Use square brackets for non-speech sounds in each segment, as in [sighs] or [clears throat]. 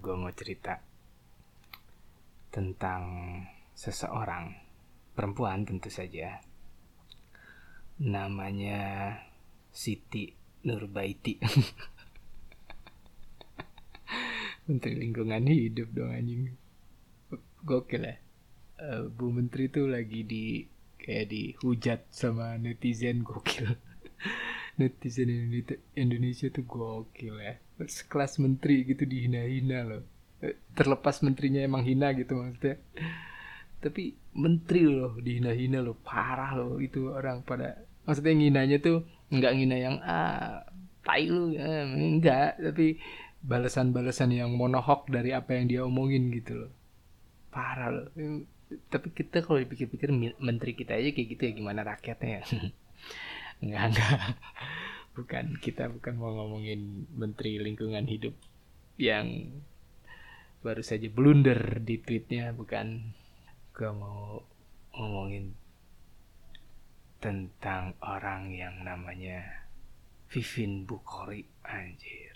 gue mau cerita tentang seseorang perempuan tentu saja. Namanya Siti Nurbaiti. [laughs] Menteri Lingkungan Hidup dong anjing. Gokil ya. Uh, Bu Menteri tuh lagi di kayak dihujat sama netizen gokil netizen Indonesia tuh gokil ya. Sekelas menteri gitu dihina-hina loh. Eh, terlepas menterinya emang hina gitu maksudnya. Tapi menteri loh dihina-hina loh parah loh itu orang pada. Maksudnya nginanya tuh nggak ngina yang ah tai lu eh, enggak tapi balasan-balasan yang monohok dari apa yang dia omongin gitu loh. Parah loh. Tapi kita kalau dipikir-pikir menteri kita aja kayak gitu ya gimana rakyatnya ya [laughs] enggak enggak. [laughs] Bukan kita bukan mau ngomongin menteri lingkungan hidup yang baru saja blunder di tweetnya bukan. Gue mau ngomongin tentang orang yang namanya Vivin Bukhari anjir.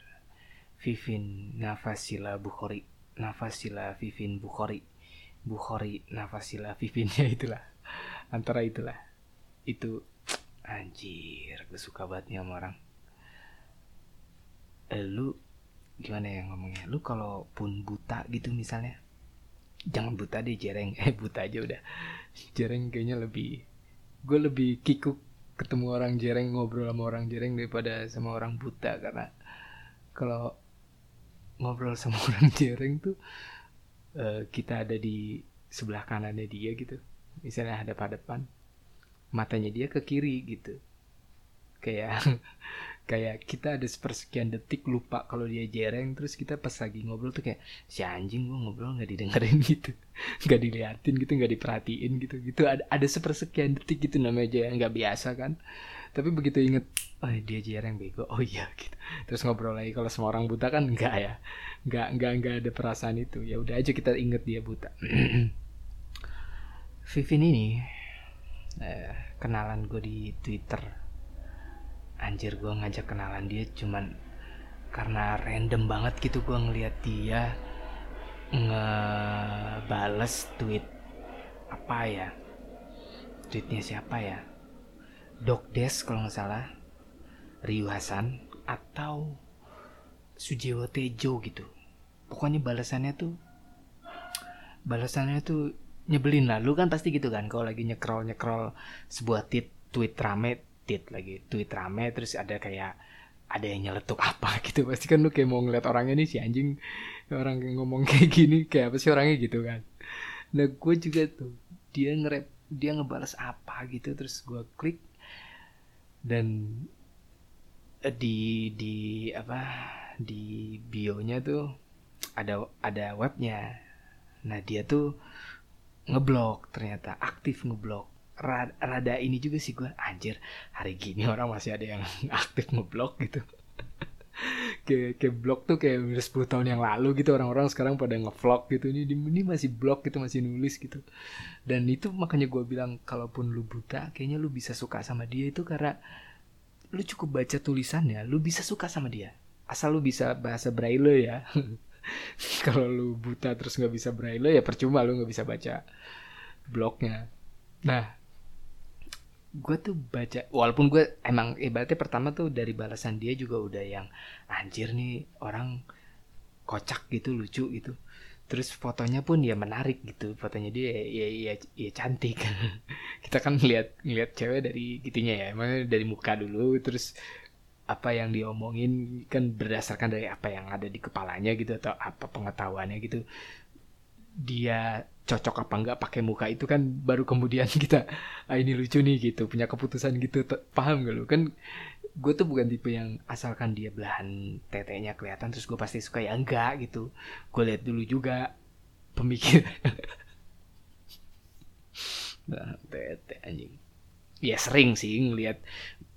Vivin Nafasila Bukhari Nafasila Vivin Bukhari. Bukhari Nafasila Vivin [laughs] ya itulah. Antara itulah. Itu anjir gue suka banget nih sama orang. Eh, lu gimana ya ngomongnya? Lu kalau pun buta gitu misalnya jangan buta deh jereng. [laughs] Eh buta aja udah. Jereng kayaknya lebih gue lebih kikuk ketemu orang jereng ngobrol sama orang jereng daripada sama orang buta. Karena kalau ngobrol sama [laughs] orang jereng tuh uh, kita ada di sebelah kanannya dia gitu. Misalnya ada depan matanya dia ke kiri gitu. Kayak [laughs] kayak kita ada sepersekian detik lupa kalau dia jereng terus kita pas lagi ngobrol tuh kayak si anjing gua ngobrol nggak didengerin [laughs] gitu. Nggak diliatin gitu nggak diperhatiin gitu. Gitu ada ada sepersekian detik gitu namanya aja nggak biasa kan. Tapi begitu inget oh dia jereng bego. Oh iya [laughs] gitu. Terus ngobrol lagi kalau semua orang buta kan nggak ya. Nggak nggak nggak ada perasaan itu. Ya udah aja kita inget dia buta. [clears throat] Vivin ini eh, kenalan gue di Twitter. Anjir gue ngajak kenalan dia cuman karena random banget gitu gue ngeliat dia ngebales tweet apa ya? Tweetnya siapa ya? Dokdes kalau nggak salah. Ryu Hasan atau Sujiwo Tejo gitu. Pokoknya balasannya tuh balasannya tuh nyebelin lah. Lu kan pasti gitu kan kalau lagi nyekrol nyekrol sebuah tweet tweet rame tit lagi tweet rame terus ada kayak ada yang nyeletuk apa [laughs] gitu. Pasti kan lu kayak mau ngeliat orangnya nih si anjing orang ngomong [laughs] kayak gini kayak apa sih orangnya? Gitu kan. Nah gue juga tuh dia ngerep dia ngebalas apa gitu terus gue klik dan eh, di di apa di bionya tuh ada ada webnya. Nah dia tuh ngeblok ternyata aktif ngeblok. Rada, rada ini juga sih gue anjir hari gini orang masih ada yang [laughs] aktif ngeblok gitu. [laughs] Kayak kayak blog tuh kayak udah 10 tahun yang lalu gitu orang-orang sekarang pada ngevlog gitu. Ini ini masih blog gitu masih nulis gitu. Dan itu makanya gue bilang kalaupun lu buta kayaknya lu bisa suka sama dia itu karena lu cukup baca tulisannya lu bisa suka sama dia. Asal lu bisa bahasa braille ya [laughs] [laughs] kalau lu buta terus nggak bisa braille ya percuma lu nggak bisa baca blognya. Nah gue tuh baca walaupun gue emang ibaratnya pertama tuh dari balasan dia juga udah yang anjir nih orang kocak gitu lucu gitu. Terus fotonya pun ya menarik gitu fotonya dia ya ya, ya, ya cantik. [laughs] Kita kan ngeliat ngeliat cewek dari gitunya ya emang dari muka dulu terus apa yang diomongin kan berdasarkan dari apa yang ada di kepalanya gitu atau apa pengetahuannya gitu. Dia cocok apa enggak pakai muka itu kan baru kemudian [laughs] kita ah ini lucu nih gitu punya keputusan gitu. Paham gak lu? Kan gue tuh bukan tipe yang asalkan dia belahan tetenya kelihatan terus gue pasti suka ya enggak gitu. Gue lihat dulu juga pemikir. [laughs] Nah, tete anjing. Ya sering sih ngelihat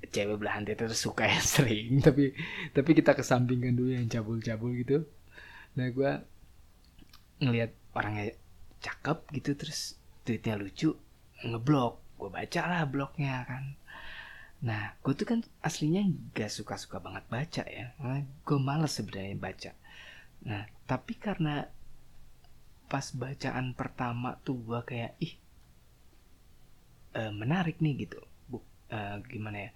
cewek belahan terus suka ya [laughs] sering. Tapi tapi kita kesampingkan dulu yang cabul-cabul gitu. Nah gue ngelihat orangnya cakep gitu terus tweetnya lucu ngeblok. Gue baca lah blognya kan. Nah gue tuh kan aslinya gak suka-suka banget baca ya. Gue males sebenarnya baca. Nah tapi karena pas bacaan pertama tuh gua kayak ih uh, menarik nih gitu uh, gimana ya?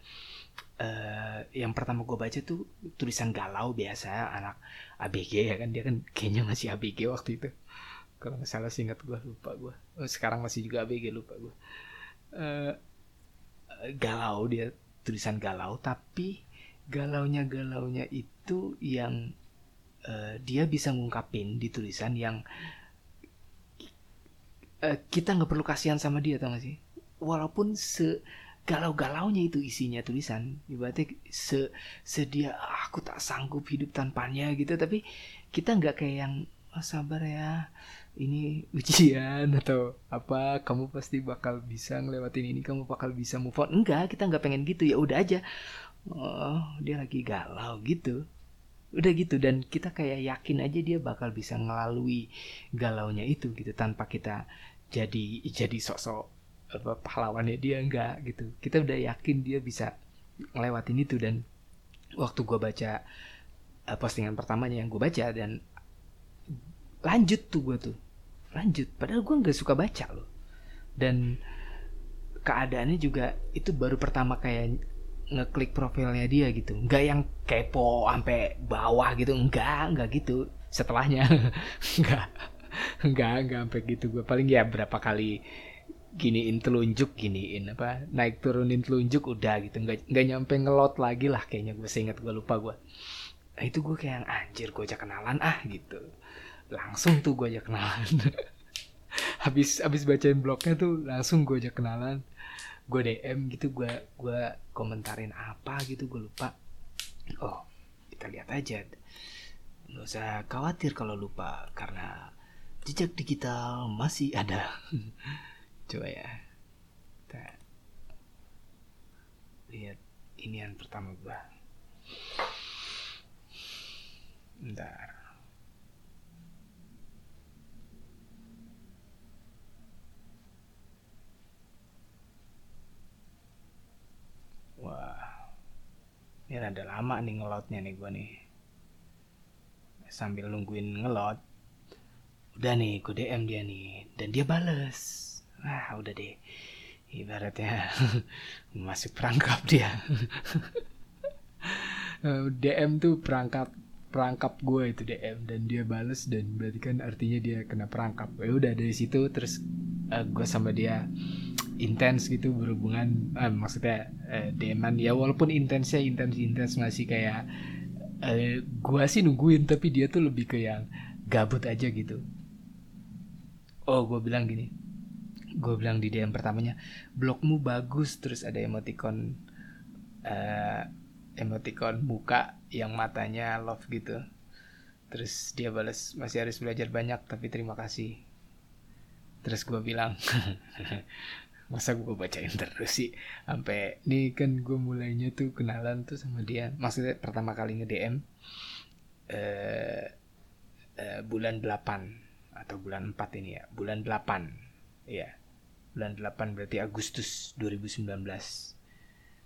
Uh, yang pertama gue baca tuh tulisan galau biasa anak ABG ya kan dia kan kayaknya masih ABG waktu itu. Kalau nggak salah singkat gue lupa gue oh, sekarang masih juga ABG lupa gue uh, galau dia tulisan galau tapi galaunya galaunya itu yang uh, dia bisa ngungkapin di tulisan yang uh, kita nggak perlu kasihan sama dia tau gak sih? Walaupun se galau-galaunya itu isinya tulisan. Ibaratnya se sedia ah, aku tak sanggup hidup tanpanya gitu. Tapi kita nggak kayak yang oh, sabar ya ini [laughs] ujian atau apa kamu pasti bakal bisa ngelewatin ini kamu bakal bisa move on. Enggak kita nggak pengen gitu. Ya udah aja. Oh dia lagi galau gitu. Udah gitu. Dan kita kayak yakin aja dia bakal bisa melalui galaunya itu gitu tanpa kita jadi jadi sosok apa pahlawannya dia enggak gitu. Kita udah yakin dia bisa ngelewatin itu dan waktu gue baca uh, postingan pertamanya yang gue baca dan lanjut tuh gue tuh. Lanjut padahal gue nggak suka baca loh. Dan keadaannya juga itu baru pertama kayak ngeklik profilnya dia gitu. Nggak yang kepo sampai bawah gitu enggak enggak gitu. Setelahnya [laughs] enggak enggak enggak sampai gitu gue paling ya berapa kali giniin telunjuk giniin apa naik turunin telunjuk udah gitu. Nggak nggak nyampe ngelot lagi lah kayaknya gue seingat gue lupa gue nah, itu gue kayak anjir gue aja kenalan ah gitu. Langsung tuh gue aja kenalan. [laughs] Habis habis bacain blognya tuh langsung gue aja kenalan. Gue DM gitu gue gue komentarin apa gitu gue lupa. Oh kita lihat aja. Nggak usah khawatir kalau lupa karena jejak digital masih ada [laughs] coba ya kita lihat ini yang pertama gue Bentar. Wah. Ini rada lama nih ngelotnya nih gue nih. Sambil nungguin ngelot. Udah nih, gue DM dia nih. Dan dia bales. Wah, udah deh. Ibaratnya [laughs] masuk perangkap dia. [laughs] DM tuh perangkap perangkap gue itu DM dan dia bales dan berarti kan artinya dia kena perangkap. Ya udah dari situ terus uh, gue sama dia intens gitu berhubungan uh, maksudnya uh, deman ya walaupun intensnya intens intens masih kayak uh, gua sih nungguin tapi dia tuh lebih ke yang gabut aja gitu oh gue bilang gini gue bilang di DM pertamanya blogmu bagus. Terus ada emoticon uh, emoticon muka yang matanya love gitu. Terus dia balas masih harus belajar banyak tapi terima kasih. Terus gue bilang [laughs] masa gue bacain terus sih? Sampai ini kan gue mulainya tuh kenalan tuh sama dia. Maksudnya pertama kali nge DM eh, eh, bulan 8 atau bulan 4 ini ya bulan 8 ya bulan 8 berarti Agustus 2019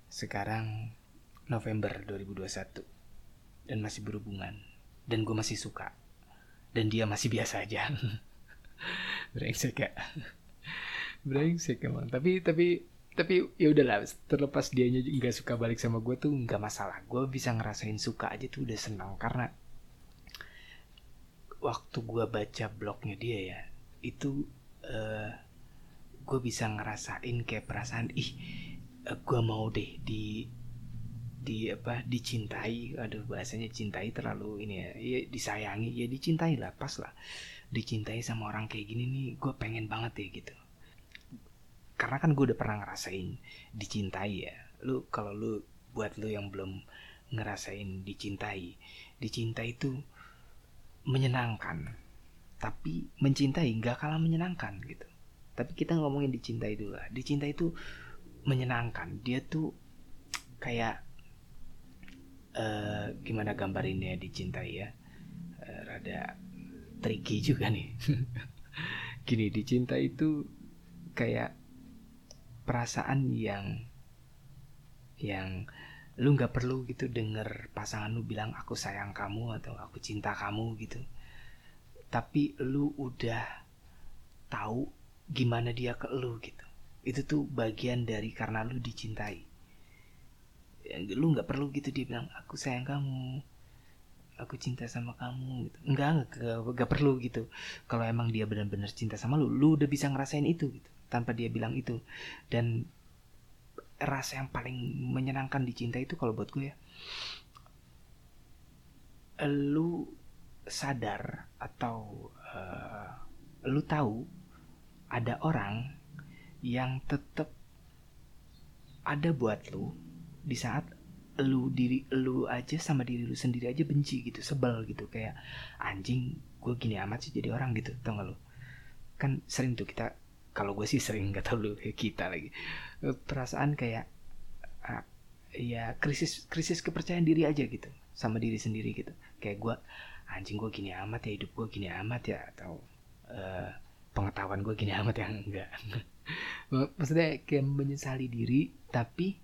sekarang November 2021 dan masih berhubungan. Dan gue masih suka. Dan dia masih biasa aja. [laughs] Brengsek ya. Brengsek emang. Tapi tapi tapi ya udahlah terlepas dia nggak suka balik sama gue tuh nggak masalah. Gue bisa ngerasain suka aja tuh udah senang. Karena waktu gue baca blognya dia ya itu uh, gue bisa ngerasain kayak perasaan ih uh, gue mau deh di di apa dicintai. Aduh bahasanya cintai terlalu ini ya, ya disayangi. Ya dicintai lah pas lah. Dicintai sama orang kayak gini nih gue pengen banget ya gitu. Karena kan gue udah pernah ngerasain dicintai ya. Lu kalau lu buat lu yang belum ngerasain dicintai dicintai itu menyenangkan. Tapi mencintai nggak kalah menyenangkan gitu tapi kita ngomongin dicintai dulu lah. Dicintai itu menyenangkan. Dia tuh kayak uh, gimana gambarinnya dicintai ya? Uh, rada tricky juga nih. [laughs] Gini dicintai itu kayak perasaan yang yang lu nggak perlu gitu denger pasangan lu bilang aku sayang kamu atau aku cinta kamu gitu. Tapi lu udah tahu gimana dia ke lu gitu. Itu tuh bagian dari karena lu dicintai. Ya, lu nggak perlu gitu dia bilang aku sayang kamu. Aku cinta sama kamu. Gitu. Enggak perlu gitu. Kalau emang dia benar-benar cinta sama lu lu udah bisa ngerasain itu gitu tanpa dia bilang itu. Dan rasa yang paling menyenangkan dicinta itu kalau buat gue ya lu sadar atau uh, lu tahu ada orang yang tetap ada buat lu di saat lu diri lu aja sama diri lu sendiri aja benci gitu sebel gitu. Kayak anjing gue gini amat sih jadi orang gitu. Tau gak lu? Kan sering tuh kita kalau gue sih sering gak tau lu kita lagi. Perasaan kayak ya krisis krisis kepercayaan diri aja gitu sama diri sendiri gitu. Kayak gue anjing gue gini amat ya hidup gue gini amat ya atau uh, pengetahuan gue gini [laughs] amat ya? Enggak. Maksudnya kayak menyesali diri tapi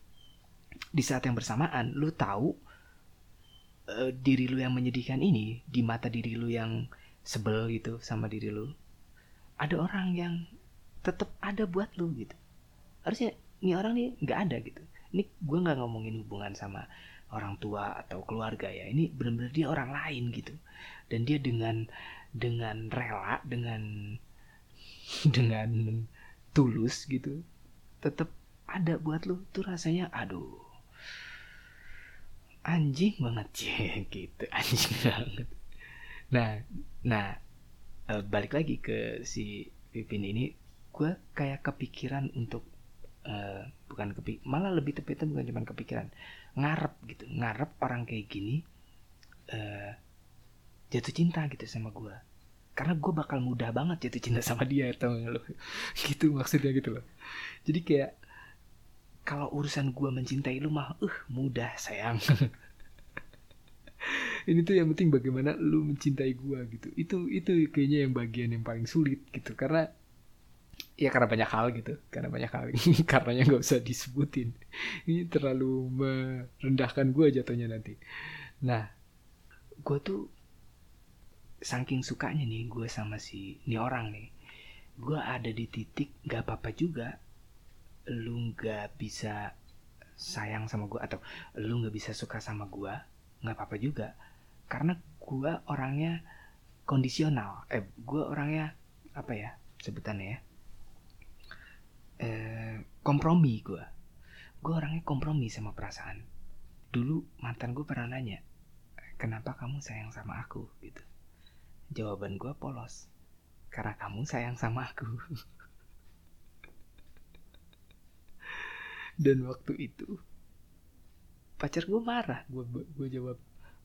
di saat yang bersamaan lu tahu uh, diri lu yang menyedihkan ini di mata diri lu yang sebel gitu sama diri lu ada orang yang tetap ada buat lu gitu. Harusnya ini orang nih nggak ada gitu. Ini gue nggak ngomongin hubungan sama orang tua atau keluarga ya. Ini benar-benar dia orang lain gitu. Dan dia dengan dengan rela dengan [laughs] dengan tulus gitu tetap ada buat lu tuh rasanya aduh anjing banget ya [laughs] gitu [laughs] anjing banget. Nah nah eh, balik lagi ke si Pipin ini gue kayak kepikiran untuk uh, bukan kepik malah lebih tepatnya bukan cuma kepikiran ngarep gitu ngarep orang kayak gini uh, jatuh cinta gitu sama gue karena gue bakal mudah banget jatuh cinta sama dia tau gak lo [laughs] gitu maksudnya gitu loh. Jadi kayak kalau urusan gue mencintai lu mah uh mudah sayang. [laughs] Ini tuh yang penting bagaimana lu mencintai gue gitu. Itu itu kayaknya yang bagian yang paling sulit gitu. Karena ya karena banyak hal gitu. Karena banyak hal [laughs] karenanya nggak usah disebutin. Ini terlalu merendahkan gue jatuhnya nanti. Nah gue tuh saking sukanya nih gue sama si ini orang nih. Gue ada di titik nggak apa-apa juga lu nggak bisa sayang sama gue atau lu nggak bisa suka sama gue nggak apa-apa juga. Karena gue orangnya kondisional. Eh gue orangnya apa ya sebutannya ya? Eh, kompromi gue gue orangnya kompromi sama perasaan. Dulu mantan gue pernah nanya kenapa kamu sayang sama aku? Gitu jawaban gue polos. Karena kamu sayang sama aku. Dan waktu itu pacar gue marah. Gue gue jawab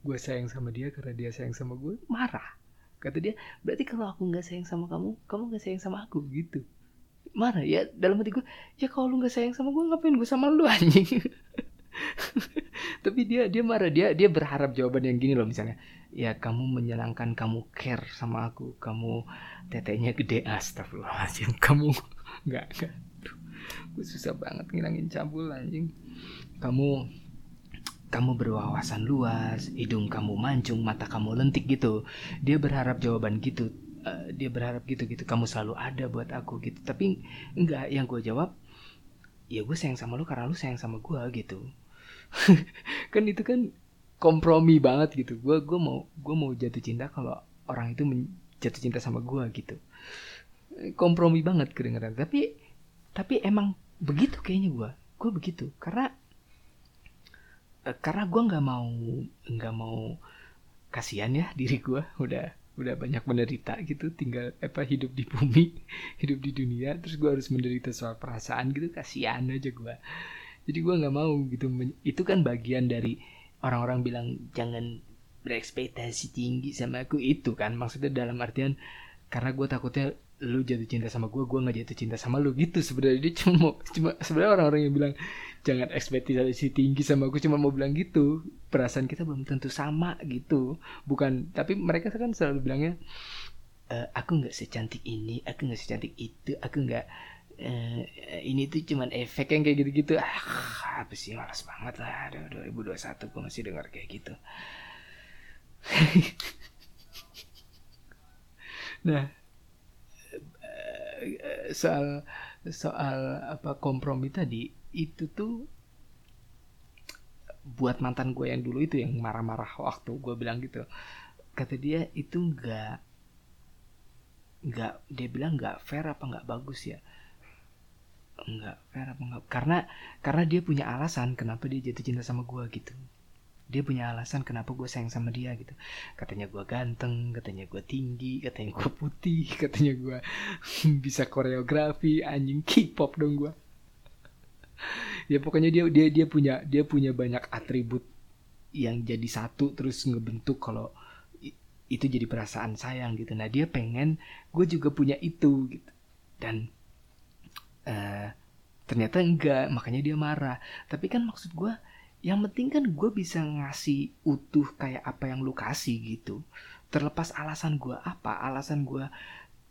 gue sayang sama dia karena dia sayang sama gue marah. Kata dia berarti kalau aku nggak sayang sama kamu kamu nggak sayang sama aku gitu. Marah ya dalam hati gue ya kalau lu nggak sayang sama gue ngapain gue sama lu anjing [laughs] [laughs] tapi dia dia marah dia dia berharap jawaban yang gini loh misalnya. Ya kamu menyenangkan kamu care sama aku kamu tetenya gede astagfirullahaladzim [laughs] kamu nggak nggak. Gue susah banget ngilangin cabul anjing. Kamu kamu berwawasan luas hidung kamu mancung mata kamu lentik gitu. Dia berharap jawaban gitu uh, dia berharap gitu gitu. Kamu selalu ada buat aku gitu. Tapi enggak yang gue jawab ya gue sayang sama lu karena lu sayang sama gue gitu [laughs] kan itu kan kompromi banget gitu. Gue gue mau gue mau jatuh cinta kalau orang itu jatuh cinta sama gue gitu. Kompromi banget kedengeran. Tapi tapi emang begitu kayaknya gue gue begitu. Karena uh, karena gue nggak mau nggak mau kasihan ya [laughs] diri gue udah udah banyak menderita gitu. Tinggal apa hidup di bumi [laughs] hidup di dunia. Terus gue harus menderita soal perasaan gitu. Kasihan aja gue jadi gue nggak mau gitu itu kan bagian dari orang-orang bilang jangan berekspektasi tinggi sama aku. Itu kan maksudnya dalam artian karena gue takutnya lu jatuh cinta sama gue gue nggak jatuh cinta sama lu. Gitu sebenarnya. Dia cuma mau cuma sebenarnya orang-orang yang bilang jangan ekspektasi tinggi sama gue cuma mau bilang gitu. Perasaan kita belum tentu sama gitu. Bukan tapi mereka kan selalu bilangnya e, aku nggak secantik ini aku nggak secantik itu aku nggak eh, ini tuh cuman efek yang kayak gitu-gitu. Ah apa sih malas banget lah. Aduh 2021 gue masih dengar kayak gitu. [laughs] Nah eh, soal soal apa kompromi tadi itu tuh buat mantan gue yang dulu itu yang marah-marah waktu gue bilang gitu. Kata dia itu nggak nggak dia bilang nggak fair apa nggak bagus ya nggak fair apa nggak karena karena dia punya alasan kenapa dia jatuh cinta sama gue gitu. Dia punya alasan kenapa gue sayang sama dia gitu. Katanya gue ganteng katanya gue tinggi katanya gue putih [laughs] katanya gue [laughs] bisa koreografi anjing K-pop dong gue [laughs] ya pokoknya dia dia dia punya dia punya banyak atribut yang jadi satu terus ngebentuk kalau itu jadi perasaan sayang gitu. Nah dia pengen gue juga punya itu gitu. Dan uh, ternyata enggak makanya dia marah. Tapi kan maksud gue yang penting kan gue bisa ngasih utuh kayak apa yang lu kasih gitu. Terlepas alasan gue apa alasan gue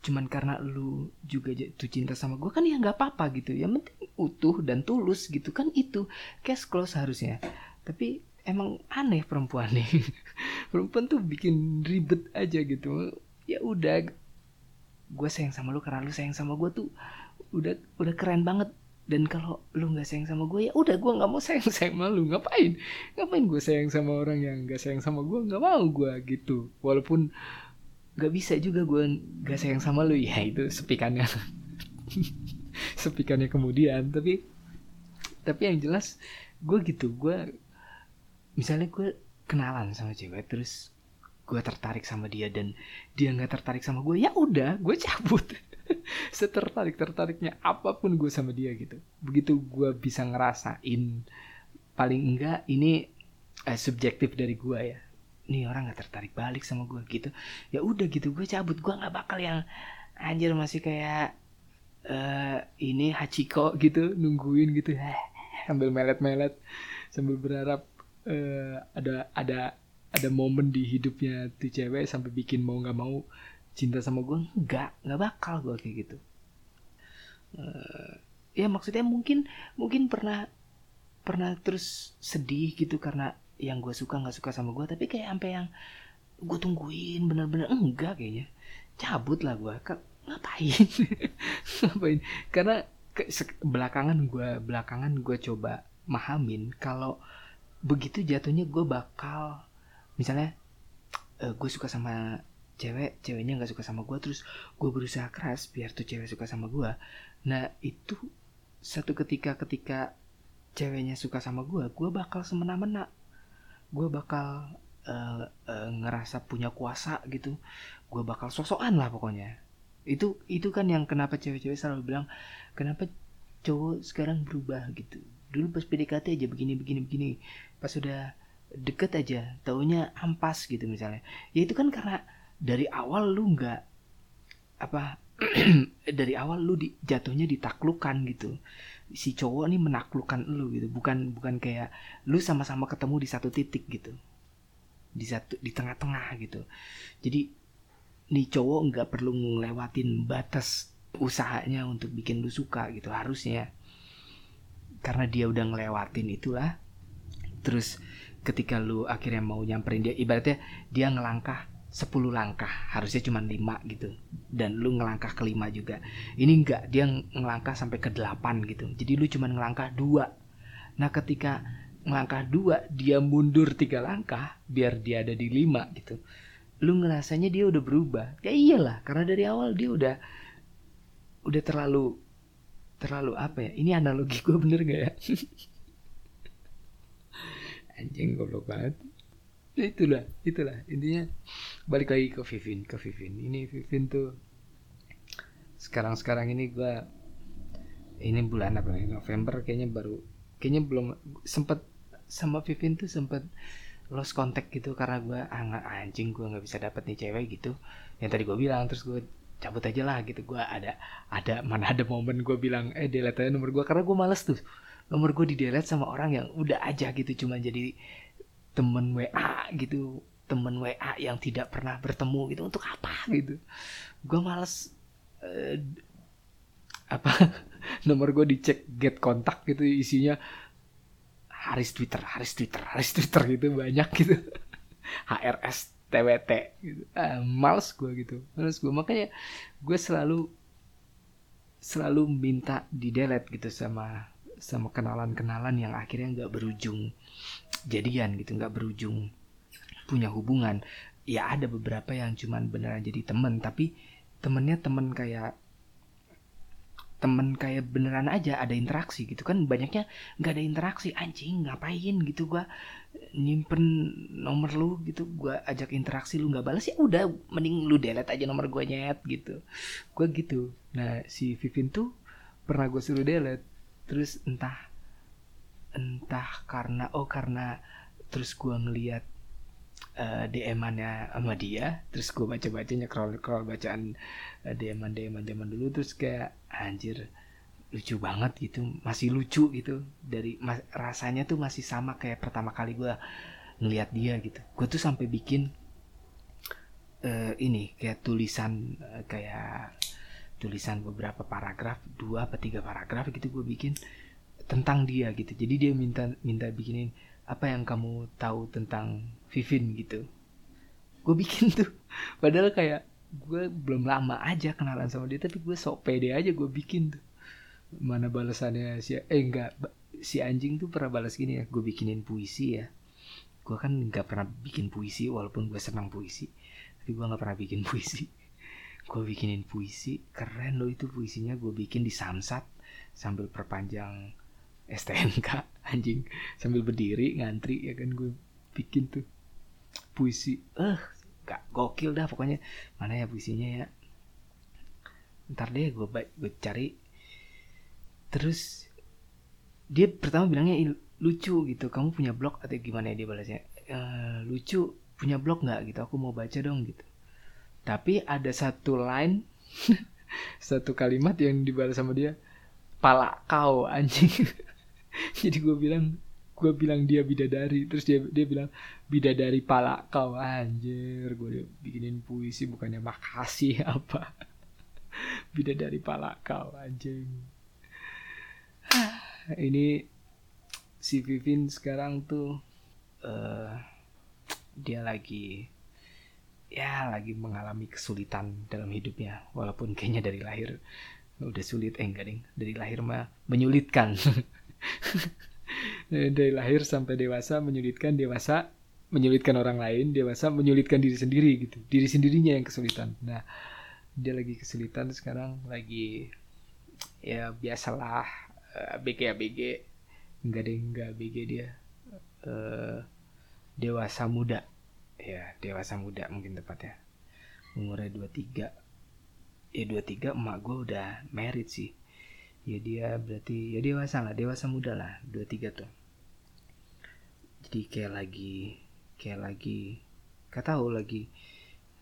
cuman karena lu juga jatuh cinta sama gue kan ya nggak apa-apa gitu. Yang penting utuh dan tulus gitu kan itu cash close harusnya. Tapi emang aneh perempuan nih [laughs] perempuan tuh bikin ribet aja gitu. Ya udah gue sayang sama lu karena lu sayang sama gue tuh udah udah keren banget. Dan kalau lu nggak sayang sama gue ya udah gue nggak mau sayang [laughs] sama lu. Ngapain? Ngapain gue sayang sama orang yang nggak sayang sama gue nggak mau gue gitu. Walaupun nggak bisa juga gue nggak sayang sama lu. Ya itu sepikannya. [laughs] Sepikannya kemudian. Tapi tapi yang jelas gue gitu. Gue misalnya gue kenalan sama cewek terus gue tertarik sama dia dan dia nggak tertarik sama gue ya udah gue cabut [laughs] setertarik tertariknya apa pun gue sama dia gitu. Begitu gue bisa ngerasain paling enggak ini eh, subjektif dari gue ya. Ini orang nggak tertarik balik sama gue gitu. Ya udah gitu gue cabut. Gue nggak bakal yang anjir masih kayak uh, ini Hachiko gitu nungguin gitu. Sambil melet-melet sambil berharap uh, ada ada ada momen di hidupnya tuh cewek sampai bikin mau nggak mau cinta sama gue nggak nggak bakal gue kayak gitu. Uh, ya maksudnya mungkin mungkin pernah pernah terus sedih gitu karena yang gue suka nggak suka sama gue tapi kayak sampai yang gue tungguin bener-bener enggak kayaknya. Cabut lah gue ngapain? [laughs] Ngapain? Karena ke, belakangan gue belakangan gue coba mahamin kalau begitu jatuhnya gue bakal misalnya uh, gue suka sama cewek ceweknya nggak suka sama gue terus gue berusaha keras biar tuh cewek suka sama gue nah itu satu ketika ketika ceweknya suka sama gue gue bakal semena-mena. Gue bakal uh, uh, ngerasa punya kuasa gitu. Gue bakal sosokan lah pokoknya. Itu itu kan yang kenapa cewek-cewek selalu bilang kenapa cowok sekarang berubah? gitu. Dulu pas PDKT aja begini begini begini. Pas sudah deket aja taunya ampas gitu misalnya. Ya itu kan karena dari awal lu nggak apa [clears throat] dari awal lu di, jatuhnya ditaklukkan gitu. Si cowok nih menaklukkan lu gitu. Bukan bukan kayak lu sama-sama ketemu di satu titik gitu. Di satu di tengah-tengah gitu. Jadi nih cowok nggak perlu ngelewatin batas usahanya untuk bikin lu suka gitu harusnya. Karena dia udah ngelewatin itulah. Terus ketika lu akhirnya mau nyamperin dia ibaratnya dia ngelangkah 10 langkah harusnya cuma 5 gitu. Dan lu ngelangkah ke 5 juga. Ini enggak dia ngelangkah sampai ke 8 gitu. Jadi lu cuma ngelangkah dua. Nah ketika ngelangkah dua dia mundur tiga langkah biar dia ada di 5 gitu. Lu ngerasanya dia udah berubah. Ya iyalah karena dari awal dia udah udah terlalu terlalu apa ya? Ini analogi gue bener gak ya? [laughs] Anjing goblok banget ya itulah itulah. Intinya balik lagi ke Vivin ke Vivin. Ini Vivin tuh sekarang sekarang ini gue ini bulan apa nih November kayaknya baru kayaknya belum sempet sama Vivin tuh sempet lost contact gitu karena gue ah, anjing gue nggak bisa dapet nih cewek gitu. Yang tadi gue bilang terus gue cabut aja lah gitu. Gue ada ada mana ada momen gue bilang eh delete aja nomor gue karena gue males tuh. Nomor gue di delete sama orang yang udah aja gitu cuma jadi temen WA gitu temen WA yang tidak pernah bertemu gitu untuk apa gitu? Gue males uh, apa [laughs] nomor gue dicek get kontak gitu isinya Haris Twitter Haris Twitter Haris Twitter gitu banyak gitu. [laughs] HRS TWT gitu. Ah, males gue gitu males gue makanya gue selalu selalu minta di delete gitu sama sama kenalan-kenalan yang akhirnya nggak berujung jadian gitu nggak berujung punya hubungan. Ya ada beberapa yang cuman beneran jadi temen tapi temennya temen kayak temen kayak beneran aja ada interaksi gitu kan. Banyaknya nggak ada interaksi anjing ngapain gitu gua? Nyimpen nomor lu gitu gua ajak interaksi lu nggak balas ya udah mending lu delete aja nomor gua nyet gitu. Gua gitu. Nah si Vivin tuh pernah gue suruh delete terus entah entah karena oh karena terus gue ngeliat uh, DM-annya sama dia terus gue baca bacanya crawl crawl bacaan uh, DM-an DM-an zaman dulu terus kayak anjir lucu banget gitu masih lucu gitu dari mas, rasanya tuh masih sama kayak pertama kali gue ngeliat dia gitu. Gue tuh sampai bikin uh, ini kayak tulisan uh, kayak tulisan beberapa paragraf dua atau tiga paragraf gitu gue bikin tentang dia gitu. Jadi dia minta minta bikinin apa yang kamu tahu tentang Vivin? gitu. Gue bikin tuh. [laughs] Padahal kayak gue belum lama aja kenalan sama dia tapi gue sok pede aja gue bikin tuh. Mana balasannya si eh enggak si anjing tuh pernah balas gini ya gue bikinin puisi ya. Gue kan nggak pernah bikin puisi walaupun gue senang puisi tapi gue nggak pernah bikin [laughs] puisi gue bikinin puisi keren loh itu puisinya. Gue bikin di Samsat sambil perpanjang STNK [laughs] anjing. Sambil berdiri ngantri ya kan gue bikin tuh puisi. Eh gak gokil dah pokoknya. Mana ya puisinya ya? Ntar deh gue baik gue cari. Terus dia pertama bilangnya lucu gitu. Kamu punya blog atau gimana ya dia balasnya? E, lucu punya blog nggak? gitu. Aku mau baca dong gitu tapi ada satu line [laughs] satu kalimat yang dibalas sama dia pala kau anjing. [laughs] Jadi gue bilang gue bilang dia bidadari terus dia dia bilang bidadari pala kau anjir. Gue bikinin puisi bukannya makasih [laughs] apa? Bidadari pala kau anjing. [sighs] Ini si Vivin sekarang tuh uh, dia lagi ya lagi mengalami kesulitan dalam hidupnya walaupun kayaknya dari lahir udah sulit eh enggak ding. Dari lahir mah menyulitkan. [laughs] Dari lahir sampai dewasa menyulitkan dewasa menyulitkan orang lain dewasa menyulitkan diri sendiri gitu. Diri sendirinya yang kesulitan. Nah dia lagi kesulitan sekarang lagi ya biasalah uh, ABG ABG enggak deh enggak ABG dia. Uh, dewasa muda ya dewasa muda mungkin tepatnya. Umurnya 23 ya 23 emak gue udah married sih. Ya dia berarti ya dewasa lah dewasa muda lah 23 tuh. Jadi kayak lagi kayak lagi gak tahu lagi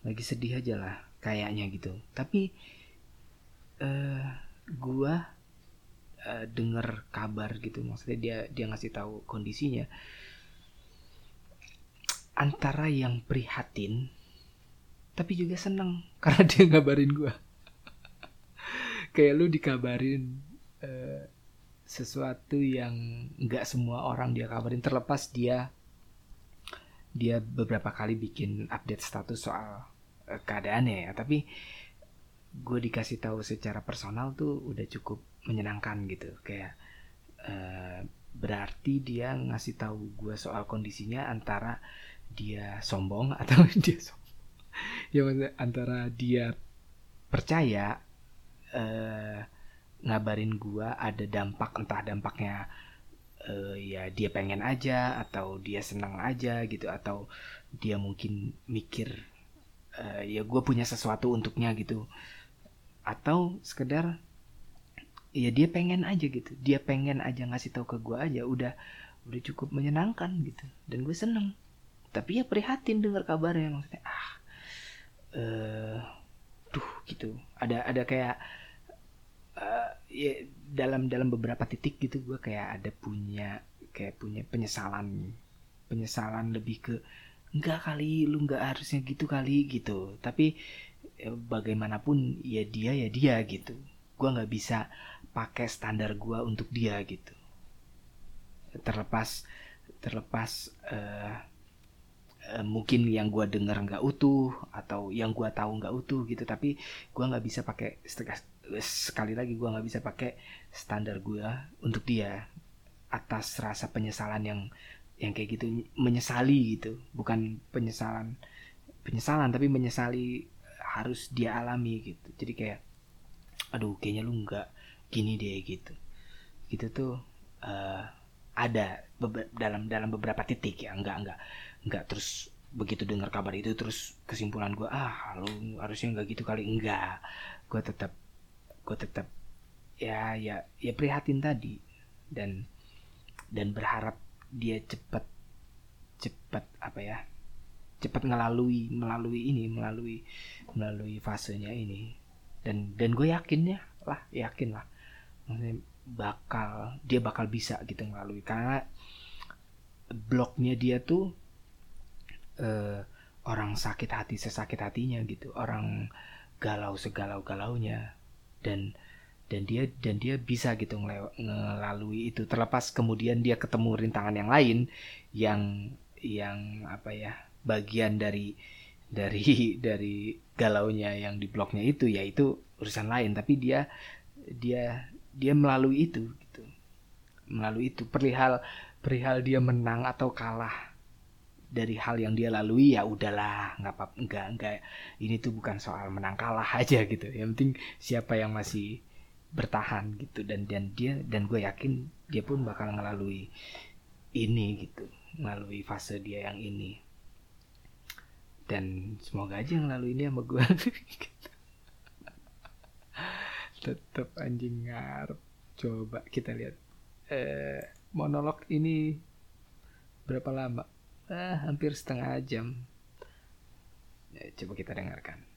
lagi sedih aja lah kayaknya gitu. Tapi uh, gua uh, denger kabar gitu. Maksudnya dia dia ngasih tahu kondisinya antara yang prihatin tapi juga seneng [laughs] karena dia ngabarin gue kayak lu dikabarin uh, sesuatu yang nggak semua orang dia kabarin. Terlepas dia dia beberapa kali bikin update status soal uh, keadaannya ya. Tapi gue dikasih tahu secara personal tuh udah cukup menyenangkan gitu. Kayak uh, berarti dia ngasih tahu gue soal kondisinya antara dia sombong [laughs] atau dia sombong? Ya antara dia percaya uh, ngabarin gua ada dampak entah dampaknya uh, ya dia pengen aja atau dia senang aja gitu atau dia mungkin mikir uh, ya gue punya sesuatu untuknya gitu. Atau sekedar ya dia pengen aja gitu. Dia pengen aja ngasih tahu ke gue aja udah udah cukup menyenangkan gitu. Dan gue seneng tapi ya prihatin dengar kabarnya maksudnya ah eh uh, duh gitu. Ada ada kayak uh, ya dalam dalam beberapa titik gitu gue kayak ada punya kayak punya penyesalan penyesalan lebih ke enggak kali lu enggak harusnya gitu kali gitu. Tapi ya, bagaimanapun ya dia ya dia gitu. Gue nggak bisa pakai standar gue untuk dia gitu. Terlepas terlepas uh, uh, mungkin yang gue dengar nggak utuh atau yang gue tahu nggak utuh gitu. Tapi gue nggak bisa pakai sekali lagi gue nggak bisa pakai standar gue untuk dia atas rasa penyesalan yang yang kayak gitu. Menyesali gitu. Bukan penyesalan penyesalan tapi menyesali harus dia alami gitu. Jadi kayak aduh kayaknya lu nggak gini deh gitu. Gitu tuh uh, ada dalam dalam beberapa titik ya. Nggak nggak nggak terus begitu dengar kabar itu terus kesimpulan gue ah lu harusnya nggak gitu kali. Enggak gue tetap gue tetap ya ya ya prihatin tadi. Dan dan berharap dia cepat cepat apa ya cepat melalui melalui ini melalui melalui fasenya ini. Dan dan gue yakin ya lah yakin lah. Maksudnya bakal dia bakal bisa gitu melalui karena blognya dia tuh uh, orang sakit hati sesakit hatinya gitu orang galau segalau galaunya dan dan dia dan dia bisa gitu melalui itu. Terlepas kemudian dia ketemu rintangan yang lain yang yang apa ya bagian dari dari [laughs] dari galaunya yang di blognya itu yaitu urusan lain. Tapi dia dia dia melalui itu gitu. Melalui itu. Perihal perihal dia menang atau kalah dari hal yang dia lalui ya udahlah nggak apa enggak enggak ini tuh bukan soal menang kalah [laughs] aja gitu. Yang penting siapa yang masih bertahan gitu. Dan dan dia dan gue yakin dia pun bakal melalui ini gitu melalui fase dia yang ini. Dan semoga aja melalui ini sama gue. [laughs] Tetap anjing ngarep. Coba kita lihat eh, monolog ini berapa lama ah, hampir setengah jam. Ya, coba kita dengarkan